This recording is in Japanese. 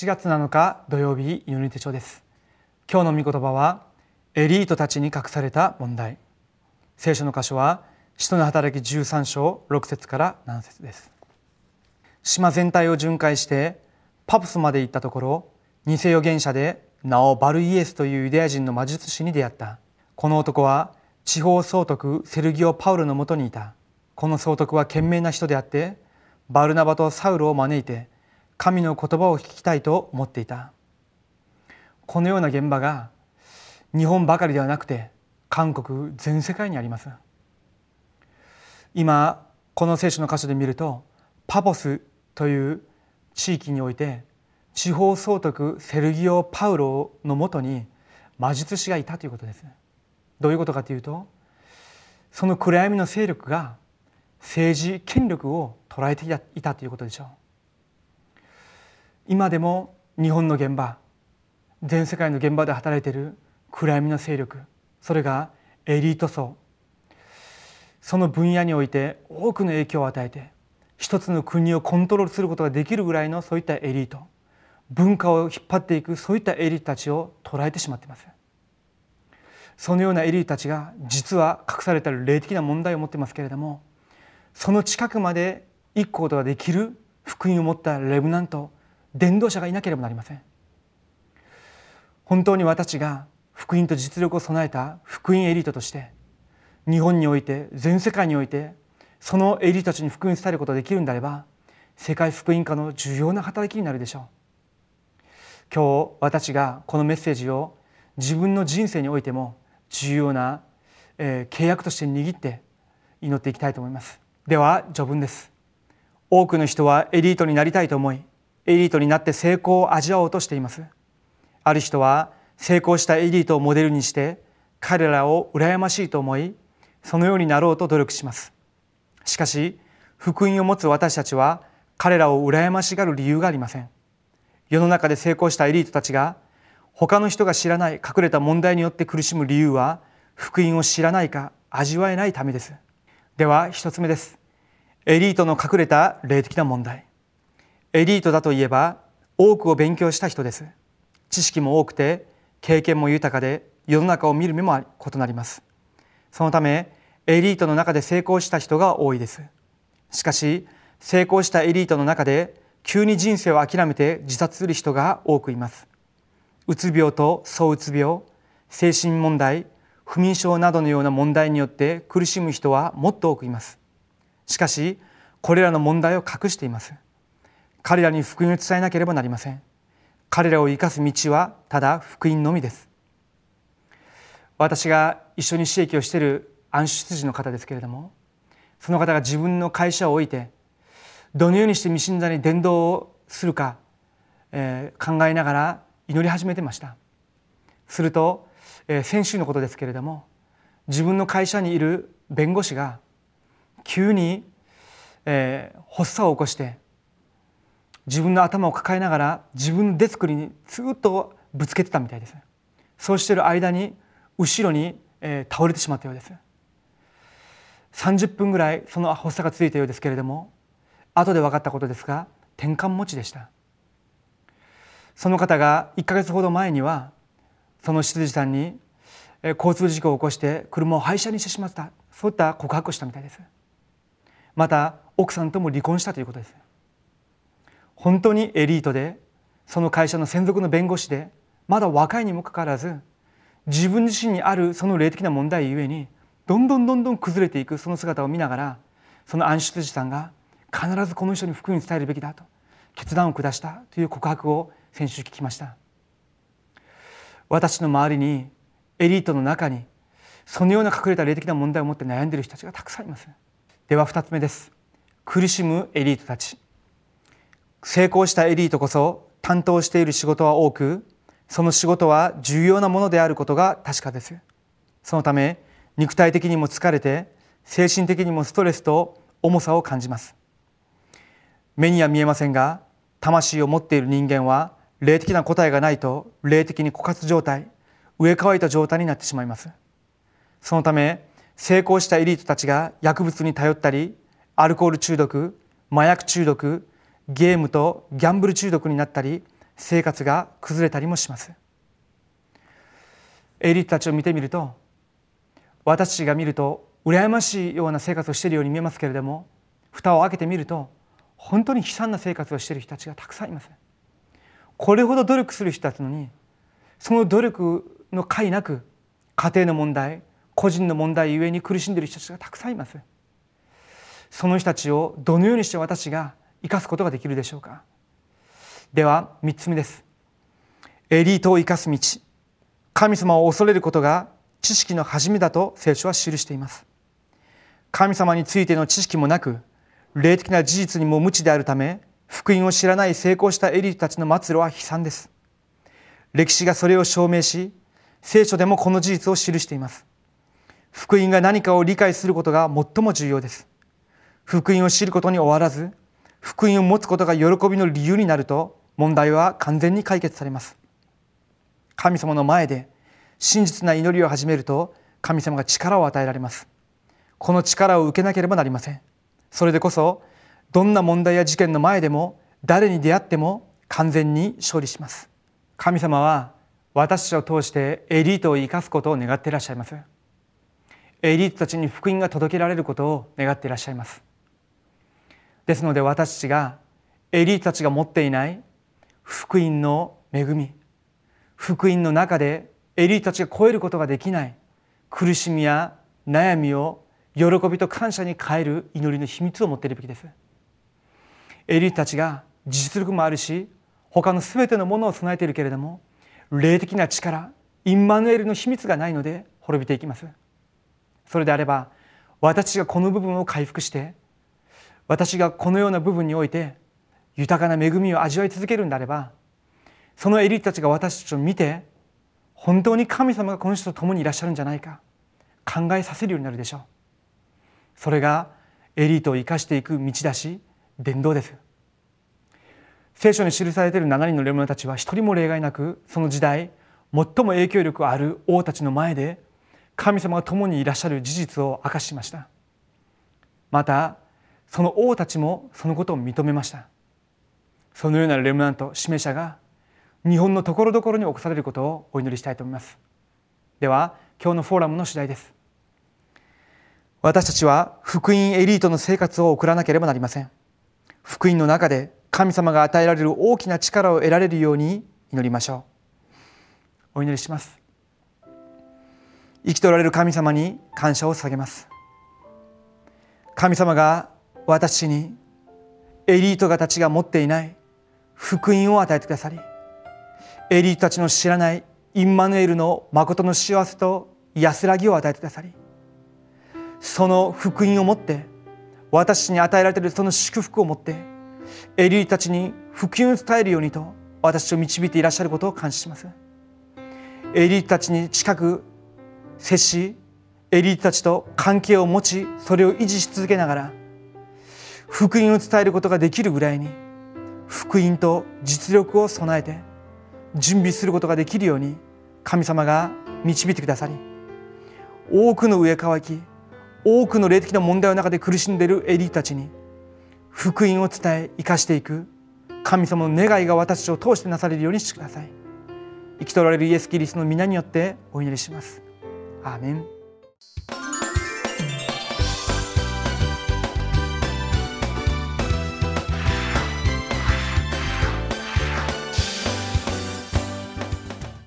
8月7日土曜日祈り手帳です。今日の御言葉はエリートたちに隠された問題。聖書の箇所は使徒の働き13章6節から7節です。島全体を巡回してパプスまで行ったところ偽預言者で名をバルイエスというユダヤ人の魔術師に出会った。この男は地方総督セルギオ・パウルのもとにいた。この総督は賢明な人であってバルナバとサウルを招いて神の言葉を聞きたいと思っていた。このような現場が日本ばかりではなくて韓国全世界にあります。今この聖書の箇所で見るとパポスという地域において地方総督セルギオ・パウロのもとに魔術師がいたということです。どういうことかというとその暗闇の勢力が政治権力を捉えていたということでしょう。今でも日本の現場全世界の現場で働いている暗闇の勢力それがエリート層その分野において多くの影響を与えて一つの国をコントロールすることができるぐらいのそういったエリート文化を引っ張っていくそういったエリートたちを捉えてしまっています。そのようなエリートたちが実は隠された霊的な問題を持っていますけれどもその近くまで行くことができる福音を持ったレブナント伝道者がいなければなりません。本当に私が福音と実力を備えた福音エリートとして日本において全世界においてそのエリートたちに福音伝えることができるんであれば世界福音化の重要な働きになるでしょう。今日私がこのメッセージを自分の人生においても重要な、えー、契約として握って祈っていきたいと思います。では序文です。多くの人はエリートになりたいと思いエリートになって成功を味わおうとしています。ある人は成功したエリートをモデルにして彼らを羨ましいと思いそのようになろうと努力します。しかし福音を持つ私たちは彼らを羨ましがる理由がありません。世の中で成功したエリートたちが他の人が知らない隠れた問題によって苦しむ理由は福音を知らないか味わえないためです。では一つ目です。エリートの隠れた霊的な問題。エリートだといえば多くを勉強した人です。知識も多くて経験も豊かで世の中を見る目も異なります。そのためエリートの中で成功した人が多いです。しかし成功したエリートの中で急に人生を諦めて自殺する人が多くいます。うつ病と躁うつ病精神問題不眠症などのような問題によって苦しむ人はもっと多くいます。しかしこれらの問題を隠しています。彼らに福音を伝えなければなりません。彼らを生かす道はただ福音のみです。私が一緒に刺激をしている安出児の方ですけれどもその方が自分の会社を置いてどのようにして未信者に伝道をするか、えー、考えながら祈り始めてました。すると、えー、先週のことですけれども自分の会社にいる弁護士が急に、えー、発作を起こして自分の頭を抱えながら自分のデスクにずっとぶつけてたみたいです。そうしている間に後ろに、えー、倒れてしまったようです。30分ぐらいその発作が続いたようですけれども後で分かったことですが転換持ちでした。その方が1か月ほど前にはその執事さんに交通事故を起こして車を廃車にしてしまった。そういった告白をしたみたいです。また奥さんとも離婚したということです。本当にエリートでその会社の専属の弁護士でまだ若いにもかかわらず自分自身にあるその霊的な問題ゆえにどんどんどんどん崩れていくその姿を見ながらその安出さんが必ずこの人に福音伝えるべきだと決断を下したという告白を先週聞きました。私の周りにエリートの中にそのような隠れた霊的な問題を持って悩んでいる人たちがたくさんいます。では2つ目です。苦しむエリートたち。成功したエリートこそ担当している仕事は多くその仕事は重要なものであることが確かです。そのため肉体的にも疲れて精神的にもストレスと重さを感じます。目には見えませんが魂を持っている人間は霊的な答えがないと霊的に枯渇状態植え替えた状態になってしまいます。そのため成功したエリートたちが薬物に頼ったりアルコール中毒麻薬中毒ゲームとギャンブル中毒になったり生活が崩れたりもします。エリートたちを見てみると私たちが見ると羨ましいような生活をしているように見えますけれども蓋を開けてみると本当に悲惨な生活をしている人たちがたくさんいます。これほど努力する人たちのにその努力の甲斐なく家庭の問題個人の問題ゆえに苦しんでいる人たちがたくさんいます。その人たちをどのようにして私が生かすことができるでしょうか？では3つ目です。エリートを生かす道。神様を恐れることが知識の始めだと聖書は記しています。神様についての知識もなく霊的な事実にも無知であるため福音を知らない成功したエリートたちの末路は悲惨です。歴史がそれを証明し聖書でもこの事実を記しています。福音が何かを理解することが最も重要です。福音を知ることに終わらず福音を持つことが喜びの理由になると問題は完全に解決されます。神様の前で真実な祈りを始めると神様が力を与えられます。この力を受けなければなりません。それでこそどんな問題や事件の前でも誰に出会っても完全に勝利します。神様は私たちを通してエリートを生かすことを願っていらっしゃいます。エリートたちに福音が届けられることを願っていらっしゃいます。ですので私たちがエリートたちが持っていない福音の恵み福音の中でエリートたちが超えることができない苦しみや悩みを喜びと感謝に変える祈りの秘密を持っているべきです。エリートたちが実力もあるし他の全てのものを備えているけれども霊的な力インマヌエルの秘密がないので滅びていきます。それであれば私がこの部分を回復して私がこのような部分において豊かな恵みを味わい続けるんであればそのエリートたちが私たちを見て本当に神様がこの人と共にいらっしゃるんじゃないか考えさせるようになるでしょう。それがエリートを生かしていく道だし伝道です。聖書に記されている7人のレモンたちは一人も例外なくその時代最も影響力ある王たちの前で神様が共にいらっしゃる事実を明かしました。またその王たちもそのことを認めました。そのようなレムナント指名者が日本のところどころに起こされることをお祈りしたいと思います。では今日のフォーラムの次第です。私たちは福音エリートの生活を送らなければなりません。福音の中で神様が与えられる大きな力を得られるように祈りましょう。お祈りします。生きておられる神様に感謝を捧げます。神様が私にエリートがたちが持っていない福音を与えてくださりエリートたちの知らないインマヌエルの誠の幸せと安らぎを与えてくださりその福音を持って私に与えられているその祝福を持ってエリートたちに福音を伝えるようにと私を導いていらっしゃることを感謝します。エリートたちに近く接しエリートたちと関係を持ちそれを維持し続けながら福音を伝えることができるぐらいに福音と実力を備えて準備することができるように神様が導いてくださり多くの上乾き多くの霊的な問題の中で苦しんでいるエリートたちに福音を伝え生かしていく神様の願いが私たちを通してなされるようにしてください。生きとられるイエス・キリストの皆によってお祈りします。アーメン。